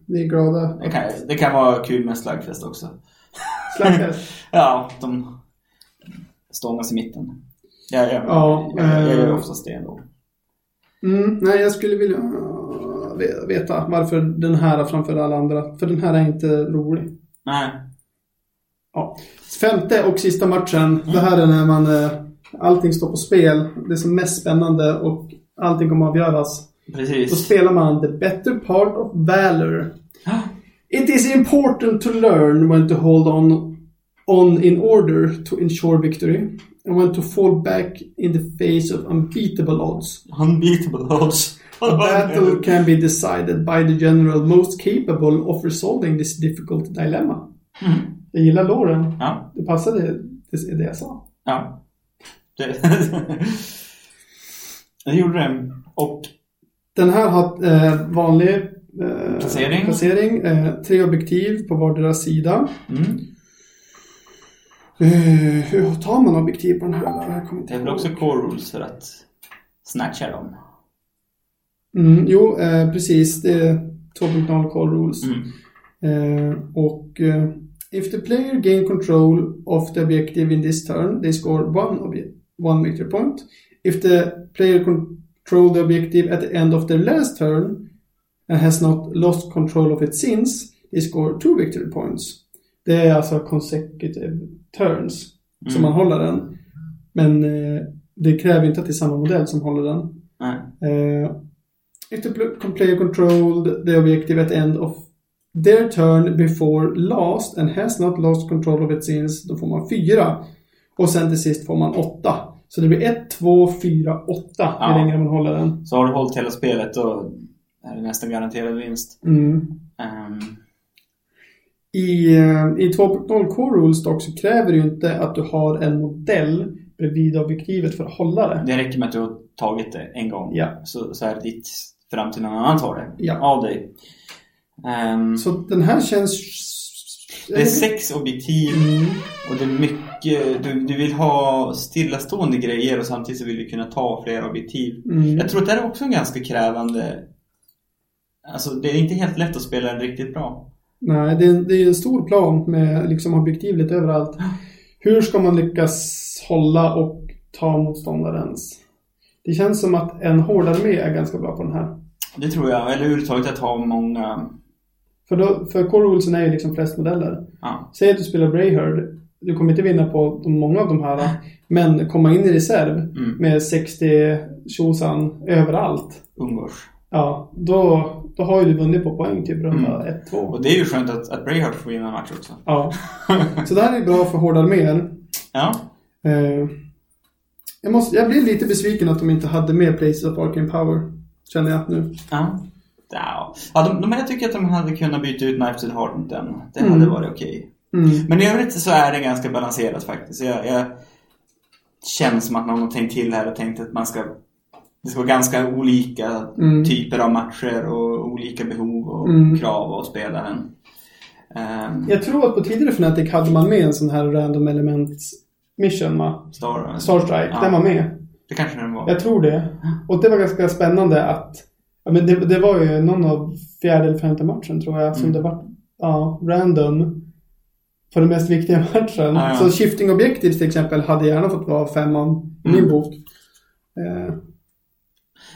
vi, är glada. Det kan, det kan vara kul med Slugfest också. Slagfest. Ja, de stångas i mitten. Ja, ja, Ja, jag, jag, jag gör eh, oftast det ändå. Mm, nej, jag skulle vilja ve- veta varför den här framför alla andra. För den här är inte rolig. Nej. Ja. Femte och sista matchen. Det här är när man... eh, Allting står på spel. Det är som mest spännande och allting kommer att avgöras. Då Precis. spelar man The Better Part of Valor. It is important to learn when to hold on, on in order to ensure victory. And when to fall back in the face of unbeatable odds. Unbeatable odds. A battle can be decided by the general most capable of resolving this difficult dilemma. Mm. Jag gillar låren. Ja. Det passade det, det jag sa. Ja. Det, jag gjorde det. Och Den här har eh, vanlig eh, Placering. placering eh, tre objektiv på vardera sida. mm, Eh, hur tar man objektiv på den här? Det är väl också core rules för att snatcha dem. Mm, jo, eh, precis. Det är 2.0 core rules. Mm. Eh, och if the player gain control of the objective in this turn, they score one, obje- one victory point. If the player control the objective at the end of their last turn and has not lost control of it since, they score two victory points. Det är alltså consecutive turns som man håller den. Men eh, det kräver inte att det är samma modell som håller den. Nej. Uh, if the pl- player controlled the objective at the end of their turn before last and has not lost control of it since, då får man fyra. Och sen till sist får man åtta. Så det blir ett, två, fyra, åtta Ja. ju längre man håller den. Så har du hållit hela spelet då är det nästan garanterad vinst. Mm. Ehm, I, eh, I 2.0 Core Rules dock så kräver det ju inte att du har en modell bredvid objektivet för att hålla det. det räcker med att du har tagit det en gång. Ja. Så, så är det ditt fram till någon annan tar det. Ja. Av dig. Ehm, Så den här känns... det är sex objektiv Mm. och det är mycket... Du, du vill ha stillastående grejer och samtidigt så vill du kunna ta flera objektiv. Mm. Jag tror att det är också en ganska krävande... Alltså det är inte helt lätt att spela den riktigt bra. Nej, det är, det är en stor plan med liksom objektiv lite överallt. Hur ska man lyckas hålla och ta motståndarens? Det känns som att en hård armé är ganska bra på den här. Det tror jag. Eller överhuvudtaget att ha många... För, då, för core rulesen är ju liksom flest modeller. Ja. Säg att du spelar Brayherd. Du kommer inte vinna på de, många av de här. Men komma in i reserv Mm. med 60 tjosan överallt. Ungers. Ja, då, då har ju du vunnit på poäng typ runda Mm. 1-2. Och det är ju skönt att, att Brayhart får vinna en match också. Ja. Så det här är bra för hårda arméer. Ja. Eh, jag, måste, jag blev lite besviken att de inte hade med Places of Arcane Power. Känner jag nu. Ja. Ja, ja de, de, jag tycker att de hade kunnat byta ut Knives and Heart mot den. Det Mm. hade varit okej. Mm. Men i övrigt så är det ganska balanserat faktiskt. Jag, jag känns som att någon har tänkt till här och tänkt att man ska det ska vara ganska olika Mm. typer av matcher och olika behov och Mm. krav av spelaren. Um, Jag tror att på tidigare Fnatic hade man med en sån här random elements mission va? Star, Starstrike, Ja. den var med. Det kanske den var. Jag tror det. Och det var ganska spännande att ja, men det, det var ju någon av fjärde eller femte matchen tror jag som Mm. det var ja, random på den mest viktiga matchen. Ja, ja. Så shifting objectives till exempel hade gärna fått vara femman i Mm. min bok. Eh,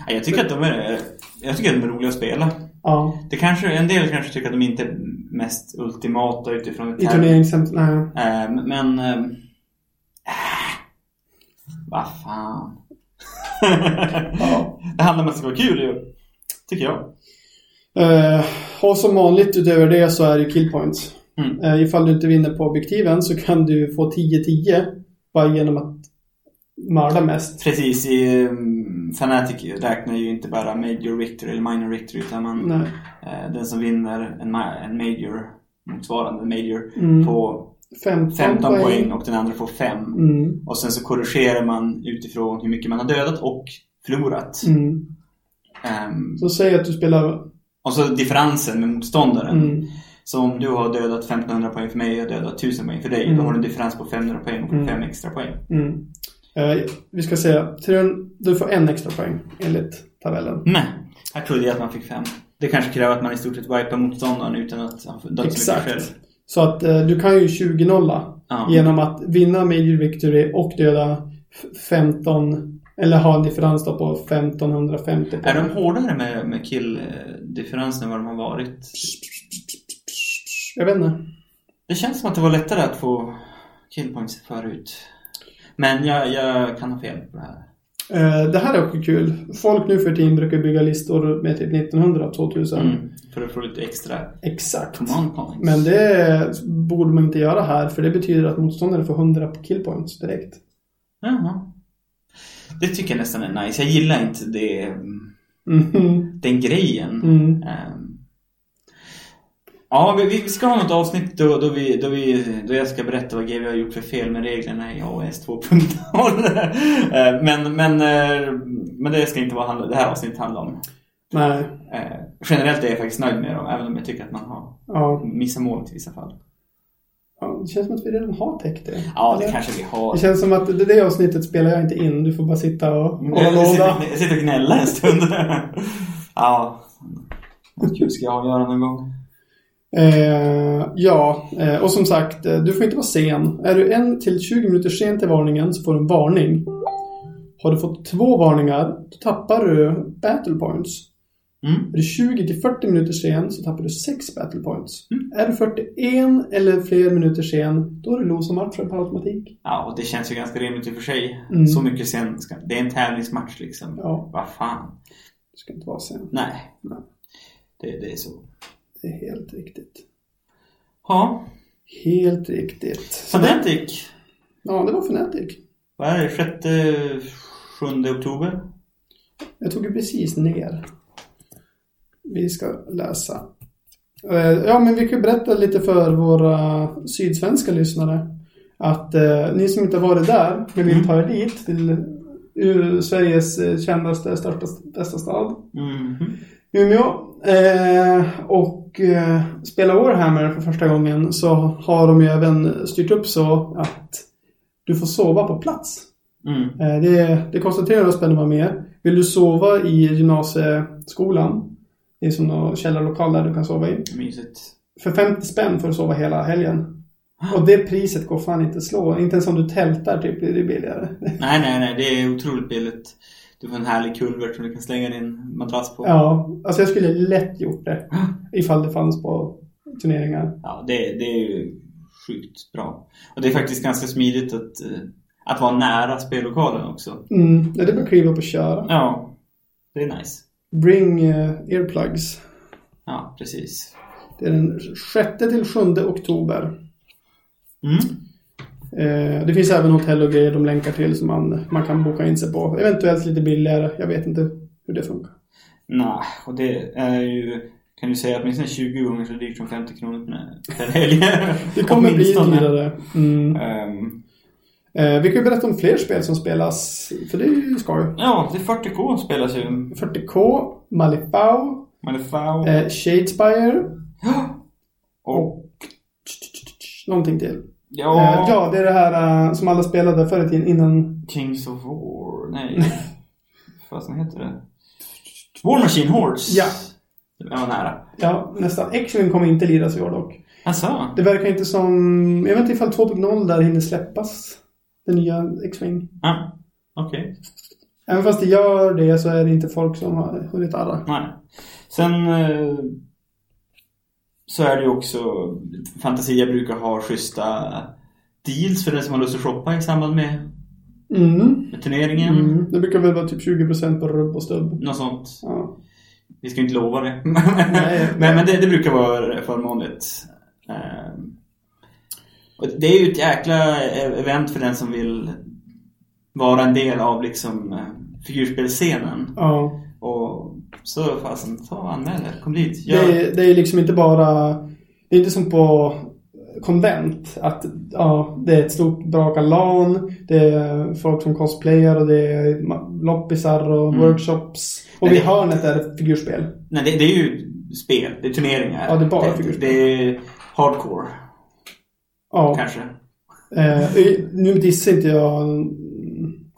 Ja, jag tycker att de är, jag tycker att de är roliga att spela. ja, Det kanske, en del kanske tycker att de inte är mest ultimata utifrån ett i turneringshämt... Nej. Eh, men... Eh, äh, vad fan. Ja. Det handlar om att det ska vara kul ju. Tycker jag. Eh, och som vanligt utöver det så är det killpoints. Mm. Eh, ifall du inte vinner på objektiven så kan du få 10-10 bara genom att mörda mest. Precis, i um, Fnatic räknar ju inte bara Major Victory eller Minor Victory utan man, eh, den som vinner en, ma- en Major motsvarande major, Mm. på 15, 15 poäng. och den andra får 5. Mm. Och sen så korrigerar man utifrån hur mycket man har dödat och förlorat. Mm. Ehm, Så säg att du spelar... och så differensen med motståndaren. Mm. Så om du har dödat 1500 poäng för mig och jag dödat 1000 poäng för dig, Mm. då har du en differens på 500 poäng och Mm. 5 extra poäng. Mm. Eh, vi ska säga, du får en extra poäng enligt tabellen. Nej, här trodde jag att man fick 5. Det kanske kräver att man i stort sett wipar motståndaren utan att ha dött så mycket själv. Så att eh, du kan ju 20-nolla Ja. genom att vinna Major Victory och döda f- 15 eller ha en differens då på 1550 Är poäng. de hårdare med, med kill-differensen än vad de har varit? Jag vet inte. Det känns som att det var lättare att få killpoints förut. Men jag, jag kan ha fel på det här. Eh, det här är också kul. Folk nu för tiden brukar bygga listor med typ 1900 2000. Mm. För att få lite extra Exakt. Men det borde man inte göra här för det betyder att motståndaren får 100 killpoints direkt. Jaha. Det tycker jag nästan är nice. Jag gillar inte det, Mhm. den grejen. Mm. Ehm. Ja, vi, vi ska ha något avsnitt då, då, vi, då, vi, då jag ska berätta vad GW har gjort för fel med reglerna i AOS 2.0. Ehm, men, men, eh, men det ska inte vara handla, det här avsnittet handla om. Nej. Eh, generellt är jag faktiskt nöjd med dem, även om jag tycker att man har Ja. missat målet i vissa fall. Ja. Det känns som att vi redan har täckt det. Ja, det Eller? kanske vi har. Det känns som att det, det avsnittet spelar jag inte in. Du får bara sitta och hålla Jag låda. sitter och gnäller en stund. ja. Vad kul ska jag göra någon gång. Eh, ja, eh, och som sagt, eh, du får inte vara sen. Är du en till 20 minuter sen till varningen så får du en varning. Har du fått två varningar, då tappar du battle points. Mm. Är du 20 till 40 minuter sen så tappar du 6 battle points. Mm. Är du 41 eller fler minuter sen, då är det losa matchen på automatik. Ja, och det känns ju ganska rimligt i och för sig. Mm. Så mycket sen. Ska, det är en tävlingsmatch liksom. Ja, Vad fan. du ska inte vara sen. Nej. Nej. Det, det är så. Det är helt riktigt. Ja. Helt riktigt. Så det, Fanatic. ja, det var Fnatic. Vad är det? 6 7 oktober? Jag tog ju precis ner. Vi ska läsa. Eh, Ja, men vi kan berätta lite för våra sydsvenska lyssnare. Att eh, ni som inte har varit där, men vill ta er dit till Sveriges eh, kändaste, största, bästa stad. Mhm. Umeå. Eh, och eh, spela Warhammer för första gången så har de ju även styrt upp så att du får sova på plats. Mm. Eh, det, det kostar 300 spänn att vara med. Vill du sova i gymnasieskolan, det är som någon källarlokal där du kan sova i. Mysigt. För 50 spänn får du sova hela helgen. Och det priset går fan inte att slå. Inte ens om du tältar typ blir det billigare. Nej, nej, nej. Det är otroligt billigt. Du får en härlig kulvert som du kan slänga din madrass på. Ja, alltså jag skulle lätt gjort det. Ifall det fanns på turneringar. Ja, det, det är ju sjukt bra. Och det är faktiskt ganska smidigt att, eh, att vara nära spellokalen också. Mm, det är bara att kliva upp och köra. Ja, det är nice. Bring eh, earplugs. Ja, precis. Det är den 6 till 7 oktober. Mm. Eh, det finns även hotell och grejer de länkar till som man, man kan boka in sig på. Eventuellt lite billigare. Jag vet inte hur det funkar. Nej, och det är ju... Kan du säga åtminstone 20 gånger så dyrt som 50 kronor per- helg. Det kommer bli dyrare. Mm. Ehm, Eh, vi kan ju berätta om fler spel som spelas. För det är ju skoj. ja, det är 40K spelas ju. 40K, Malifaux, Malifaux. eh, Shadespire och... och någonting till. Ja, Eh, ja, det är det här eh, som alla spelade förr i tiden innan. Kings of War. Nej. Vad fasen heter det? War Machine Hordes. Ja. Det var nära. Ja, nästan. X-Wing kommer inte liras i år dock. Alltså. Det verkar inte som... Jag vet inte ifall 2.0 där hinner släppas. Den nya X-Wing. Ja, okej. Även fast det gör det så är det inte folk som har hunnit arra. Nej. Sen eh, så är det ju också Fantasia brukar ha schyssta deals för den som har lust att shoppa i samband med, Mm. med turneringen. Mm. Det brukar väl vara typ 20% på rubb och stubb. Något sånt. Ja. Vi ska inte lova det. Nej. men men det, det brukar vara förmånligt. Ehm, och det är ju ett jäkla event för den som vill vara en del av liksom eh, figurspelsscenen. ja. Och så fasen, ta och anmäl er. Kom dit. Det, Gör. är, det är liksom inte bara Det är inte som på konvent. Att ja, det är ett stort draka LAN. Det är folk som cosplayar och det är loppisar och Mm. workshops. Och vid det- hörnet är det figurspel. Nej, det, det är ju spel. Det är turneringar. Ja, det är bara det, figurspel. det är hardcore, Ja. kanske. Eh, nu dissar inte jag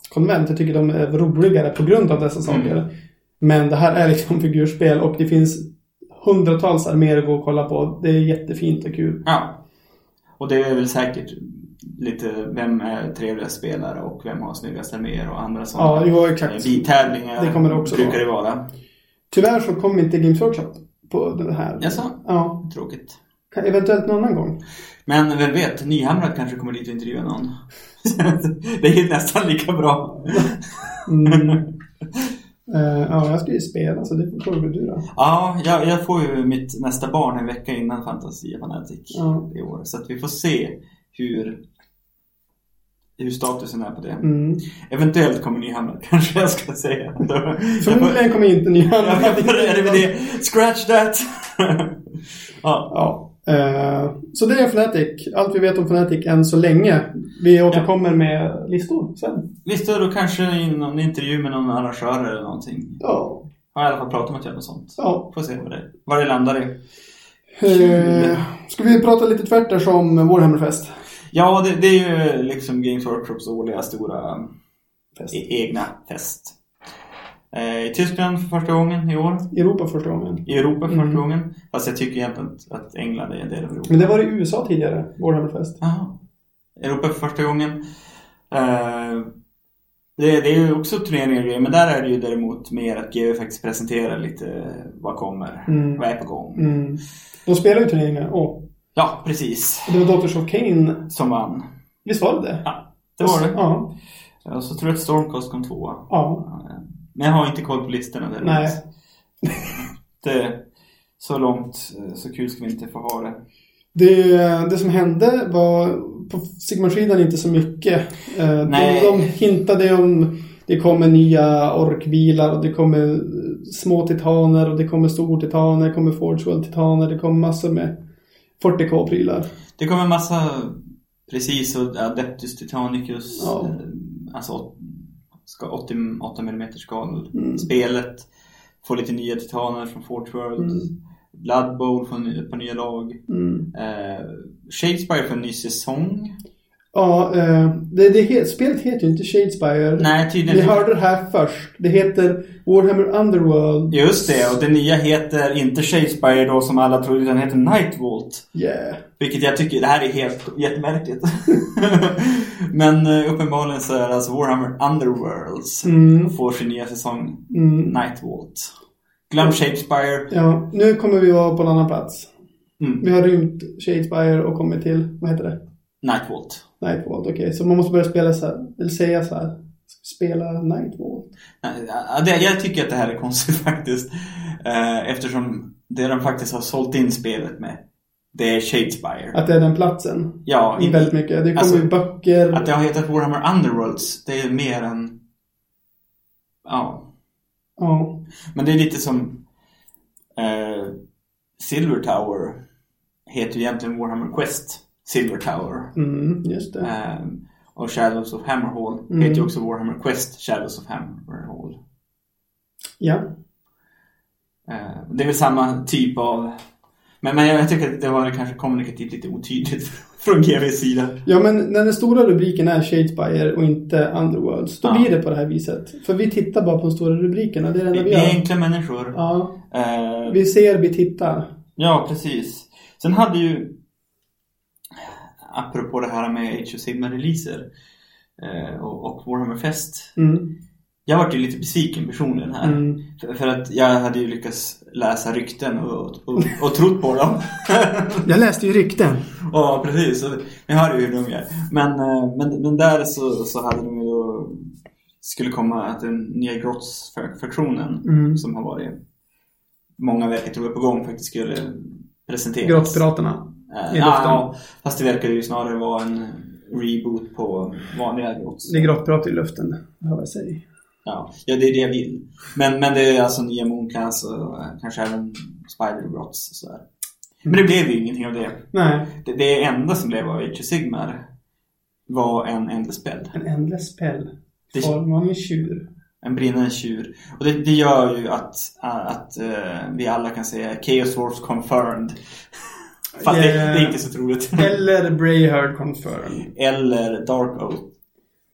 konvent. Jag tycker de är roligare på grund av dessa saker. Mm. Men det här är liksom figurspel och det finns hundratals arméer att gå och kolla på. Det är jättefint och kul. Ja. Och det är väl säkert lite vem är trevligast spelare och vem har snyggast arméer och andra Ja, sådana jo exakt. Bitävlingar Det kommer det också brukar vara. det vara. Tyvärr så kom inte Games Workshop på det här. Jaså? Ja, Tråkigt. eventuellt någon annan gång. Men vem vet, Nyhamrad kanske kommer dit och intervjuar någon. det är ju nästan lika bra. Mm. Eh, ja, jag ska ju spela så det får väl du då. Ja, jag, jag får ju mitt nästa barn en vecka innan Fantasia Fanatic Ja. i år. Så att vi får se hur, hur statusen är på det. Mm. Eventuellt kommer Nyhamrad kanske jag ska säga. Förmodligen kommer inte det. Scratch that! ja. Ja. Eh, så det är Fnatic. Allt vi vet om Fnatic än så länge. Vi återkommer med listor sen. Visst, då kanske i någon intervju med någon arrangör eller någonting. Ja. Har i alla fall pratat med till något sånt. Ja. Får se vad det, vad det landar i. Eh, ska vi prata lite tvärt där som Warhammerfest? Ja, det, det är ju liksom Games Workshops årliga stora Fest. e- egna fest. Eh, I Tyskland för första gången i år. I Europa första gången. I Europa för första Mm. gången. Fast jag tycker egentligen att, att England är en del av Europa. Men det var i USA tidigare, Warhammerfest. Jaha. Europa för första gången. Eh, det, det är ju också turneringar och grejer, men där är det ju däremot mer att GW faktiskt presenterar lite vad kommer, Mm. vad är på gång. Mm. De spelar ju turneringar. Åh. Ja, precis. Det var Daughters of Cain. Som vann. Visst var det det? Ja, det var det. Ja. Och så tror jag att Stormcast kom tvåa. Ja. Men jag har inte koll på listorna däremot. Nej. Det, så långt, så kul ska vi inte få ha det. Det, det som hände var på Sigmar-skidan inte så mycket. Eh, Nej. De, de hintade om det kommer nya orkbilar och det kommer små titaner och det kommer stortitaner, det kommer Forgeworld-titaner, det kommer massor med 40k-prylar. Det kommer massa, precis, och Adeptus Titanicus. Ja. eh, Alltså ska 88 mm skal. Mm. Spelet får lite nya titaner från Fort World. Mm. Blood Bowl får ny- ett par nya lag. Mm. Eh, Shadespire får en ny säsong. Ja, eh, det, det spelet heter ju inte Shadespire. Nej, Ni tydligen hörde det här först. Det heter Warhammer Underworld. Just det, och det nya heter inte Shadespire då som alla trodde, utan heter Nightvolt. Yeah. Vilket jag tycker, det här är helt jättemärkligt. Men eh, uppenbarligen så är det alltså Warhammer Underworlds Mm. får sin nya säsong Mm. Nightvolt. Glöm Shadespire. Ja, nu kommer vi vara på en annan plats. Mm. Vi har rymt Shadespire och kommit till, vad heter det? Nightvolt. Nightwald, okej. Så man måste börja spela så här, eller säga så här. Spela Nightwald. Nej, ja, det- Jag tycker att det här är konstigt faktiskt. Eh, Eftersom det de faktiskt har sålt in spelet med, det är Shadespire. Att det är den platsen. Ja, I väldigt mycket. Det kommer Alltså, ju böcker. Att det har hetat Warhammer Underworlds, det är mer än... Ja. Ja. Men det är lite som... Eh, Silver Tower heter ju egentligen Warhammer Quest Silver Tower. Mm, just det. Eh, och Shadows of Hammerhall Mm. heter ju också Warhammer Quest Shadows of Hammerhall. Ja. Eh, det är väl samma typ av... Men, men jag tycker att det var kanske kommunikativt lite otydligt från GVs sida. Ja, men när den stora rubriken är Shadespire och inte Underworlds, då Ja. blir det på det här viset. För vi tittar bara på de stora rubrikerna. Det är det Vi, vi är enkla människor. Ja. Eh, Vi ser, vi tittar. Ja, precis. Sen hade ju, apropå det här med Age of Sigmar-releaser eh, och, och Warhammer Fest. Mm. Jag vart ju lite besviken personligen här. Mm. För, för att jag hade ju lyckats läsa rykten och, och, och trott på dem. Jag läste ju rykten. ja, precis. Ni hör ju hur de är. Men, eh, men, men där så, så hade de ju då skulle komma att den nya Grotts-fraktionen Mm. som har varit många verkar tror jag på gång faktiskt skulle presenteras. Grottpiraterna. Eh, I luften. fast det verkar ju snarare vara en reboot på vanliga Grots. Det är grottpirater i luften. Hör jag säger. Ja, ja, det är det jag vill. Men, men det är alltså nya Moonclans och eh, kanske även Spider Grots och sådär. Men det blev ju ingenting av det. Nej, Det, det enda som blev av Age Sigmar var en Endless-spel. en ändlös spel. Det- Form av en tjur. En brinnande tjur. Och det, det gör ju att, att eh, vi alla kan säga Chaos Wars confirmed. Fast det, det är inte så troligt. Eller Brayhard confirmed. Eller Dark Oath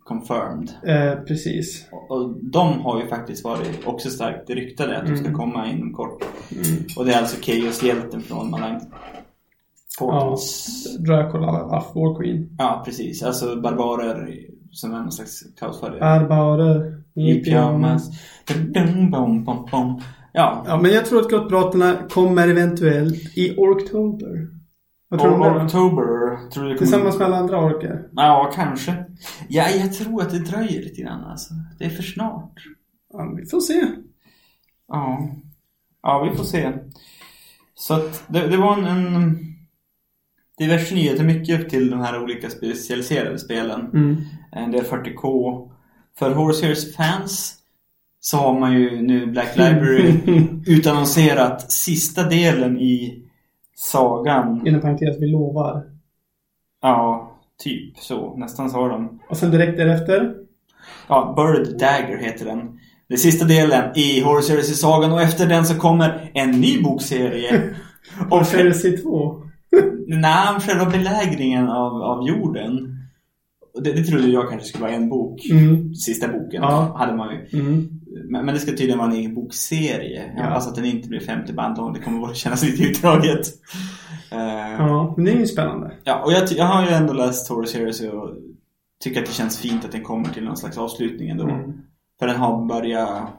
confirmed. Eh, precis. Och- Och de har ju faktiskt varit också starkt ryktade att de ska Mm. komma inom kort. Mm. Och det är alltså Chaos-hjälten från Malign Ja, Portals. Dracula, Aff, War Queen. Ja. precis. Alltså barbarer som är någon slags kaosförare. Barbarer. I pyjamas. Ja. Ja, men jag tror att grottpiraterna kommer eventuellt i Orktober. Vad tror du det? October. Tror du det. Tillsammans med alla andra orker. Ja, kanske. Ja, jag tror att det dröjer lite grann alltså. Det är för snart. Ja, vi får se. Ja. Ja, vi får se. Så att det, det var en, en diverse nyheter, mycket till de här olika specialiserade spelen. Mm. En del 40K. För Horsehears fans så har man ju nu Black Library utannonserat sista delen i sagan. Inom parentes, vi lovar. Ja, typ så. Nästan så har de. Och sen direkt därefter. Ja, Bird Dagger heter den. Det sista delen i Horsehears sagan och efter den så kommer en ny bokserie. Och och Chelsea 2. Nej, själva belägringen av, av jorden. Det, det trodde jag kanske skulle vara en bok. Mm. Sista boken Ja. hade man ju. Mm. Men, det ska tydligen vara en egen bokserie. Jag Ja. hoppas att den inte blir 50 band lång. Det kommer att kännas lite utdraget. Eh, Ja, men det är ju spännande. ja, och jag, jag har ju ändå läst Horus Heroes och tycker att det känns fint att den kommer till någon slags avslutning ändå. Mm. För den har börjat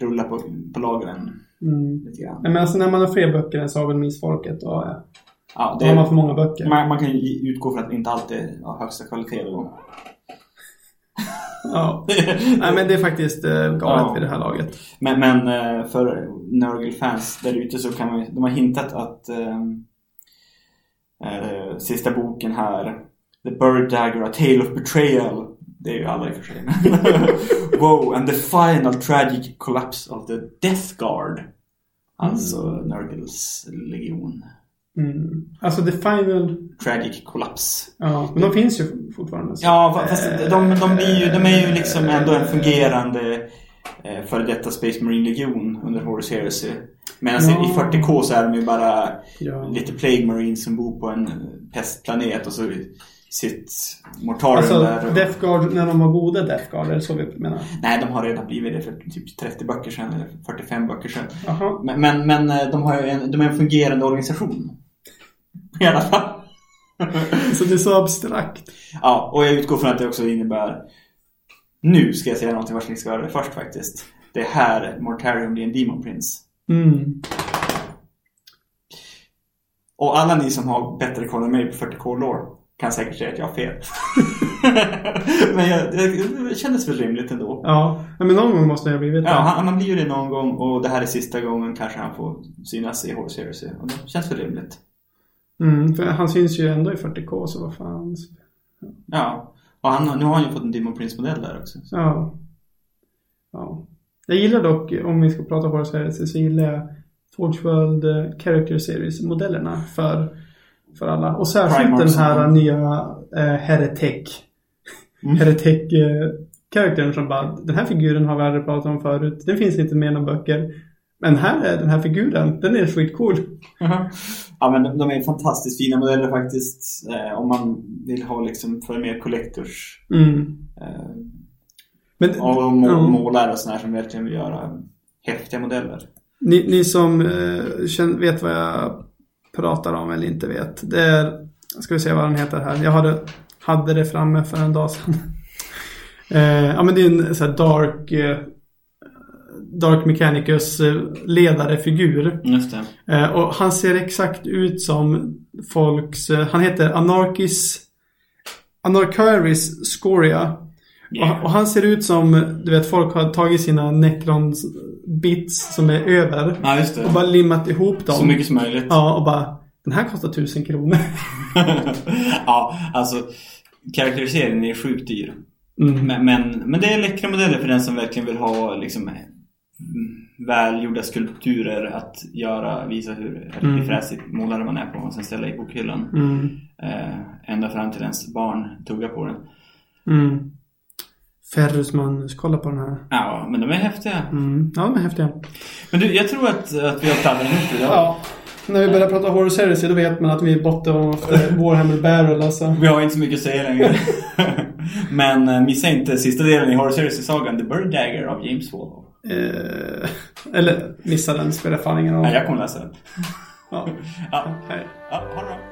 rulla på, på lagren Mm. lite grann. Nej, men alltså när man har fler böcker än Sagan om Isfolket då, ja, Ja, då har man för många det, böcker. man, man kan ju utgå från att det inte alltid av högsta kvalitet då. Ja. Nej men det är faktiskt eh, galet Ja. vid det här laget. Men, men eh, för Nurgle-fans där ute så kan man de har hintat att eh, sista boken här The Bird Dagger, A Tale of Betrayal Det är ju alla i och för sig. wow, and the final tragic collapse of the Death Guard Alltså Nurgles legion Mm. Alltså the final... Tragic collapse Ja, men de finns ju fortfarande. så- Ja, fast de, de, blir ju, de är ju liksom ändå en Eh, fungerande eh, före detta Space Marine legion under Horus Heresy. Medan Ja. i 40K så är de ju bara Ja. lite Plague Marines som bor på en eh, pestplanet och så sitt mortarium Alltså, där. Death Guard, när de var goda Death Guard, är det så vi menar? Nej, de har redan blivit det för typ 30 böcker sedan eller 45 böcker sedan. Jaha. Men, men, men eh, de, har en, de är en fungerande organisation. I alla fall. Så det är så abstrakt. Ja, och jag utgår från att det också innebär Nu ska jag säga någonting vars ni ska höra det först faktiskt. Det är här Mortarium blir en Demon Prince. Mm. Och alla ni som har bättre koll än mig på 40K lore kan säkert säga att jag har fel. Men jag, det kändes väl rimligt ändå. Ja, men någon gång måste det ha blivit Ja, det. han, han blir ju det någon gång och det här är sista gången kanske han får synas i Horse Heresy. Och det känns väl rimligt. Mm, för han syns ju ändå i 40K, så vad fan. Ja. Och han, nu har han ju fått en Demon Prince-modell där också. Så. Ja. ja. Jag gillar dock, om vi ska prata Horse Heresy, så gillar jag Forge World eh, Character Series-modellerna för, för alla. Och särskilt den här ja. nya eh, Heretic. Mm. Heretic eh, karaktären som bara, den här figuren har vi aldrig pratat om förut. Den finns inte med i några böcker. Men här är den här figuren, den är skitcool. Ja men de, de är fantastiskt fina modeller faktiskt. Eh, om man vill ha liksom för mer collectors. Mm. Eh, Men, och må, ja. målare och sådär som verkligen vill göra häftiga modeller. Ni, ni som eh, känner, vet vad jag pratar om eller inte vet. Det är, ska vi se vad den heter här. Jag hade, hade det framme för en dag sedan. eh, ja men det är en här dark, eh, Dark Mechanicus eh, ledarefigur. Just. Eh, och han ser exakt ut som folks, eh, han heter Anarkis, Anarcharis Scoria. Och, och han ser ut som, du vet, folk har tagit sina Necrons bits som är över. Ja just det. Och bara limmat ihop dem. Så mycket som möjligt. Ja, och bara den här kostar tusen kronor. ja, alltså karaktäriseringen är sjukt dyr. Mm. Men, men, men det är läckra modeller för den som verkligen vill ha liksom välgjorda skulpturer att göra, visa hur, Mm. fräsigt målare man är på och sen ställa i bokhyllan. Mm. Eh, ända fram till ens barn tuggar på den. Mm. Ferrus manus, kolla på den här. Ja, men de är häftiga. Mm. Ja, de är häftiga. Men du, jag tror att, att vi har pladdrat ut idag. Ja. När vi börjar prata horror series då vet man att vi är bortom efter Warhammer Barrel alltså. Vi har inte så mycket att säga längre. Men eh, missa inte sista delen i Horror Series-sagan The Bird Dagger av James Wallow. Eh, eller missa den, spelar fan ingen roll. Nej, jag kommer läsa den. Ja. Ja, Hej. ja ha det bra.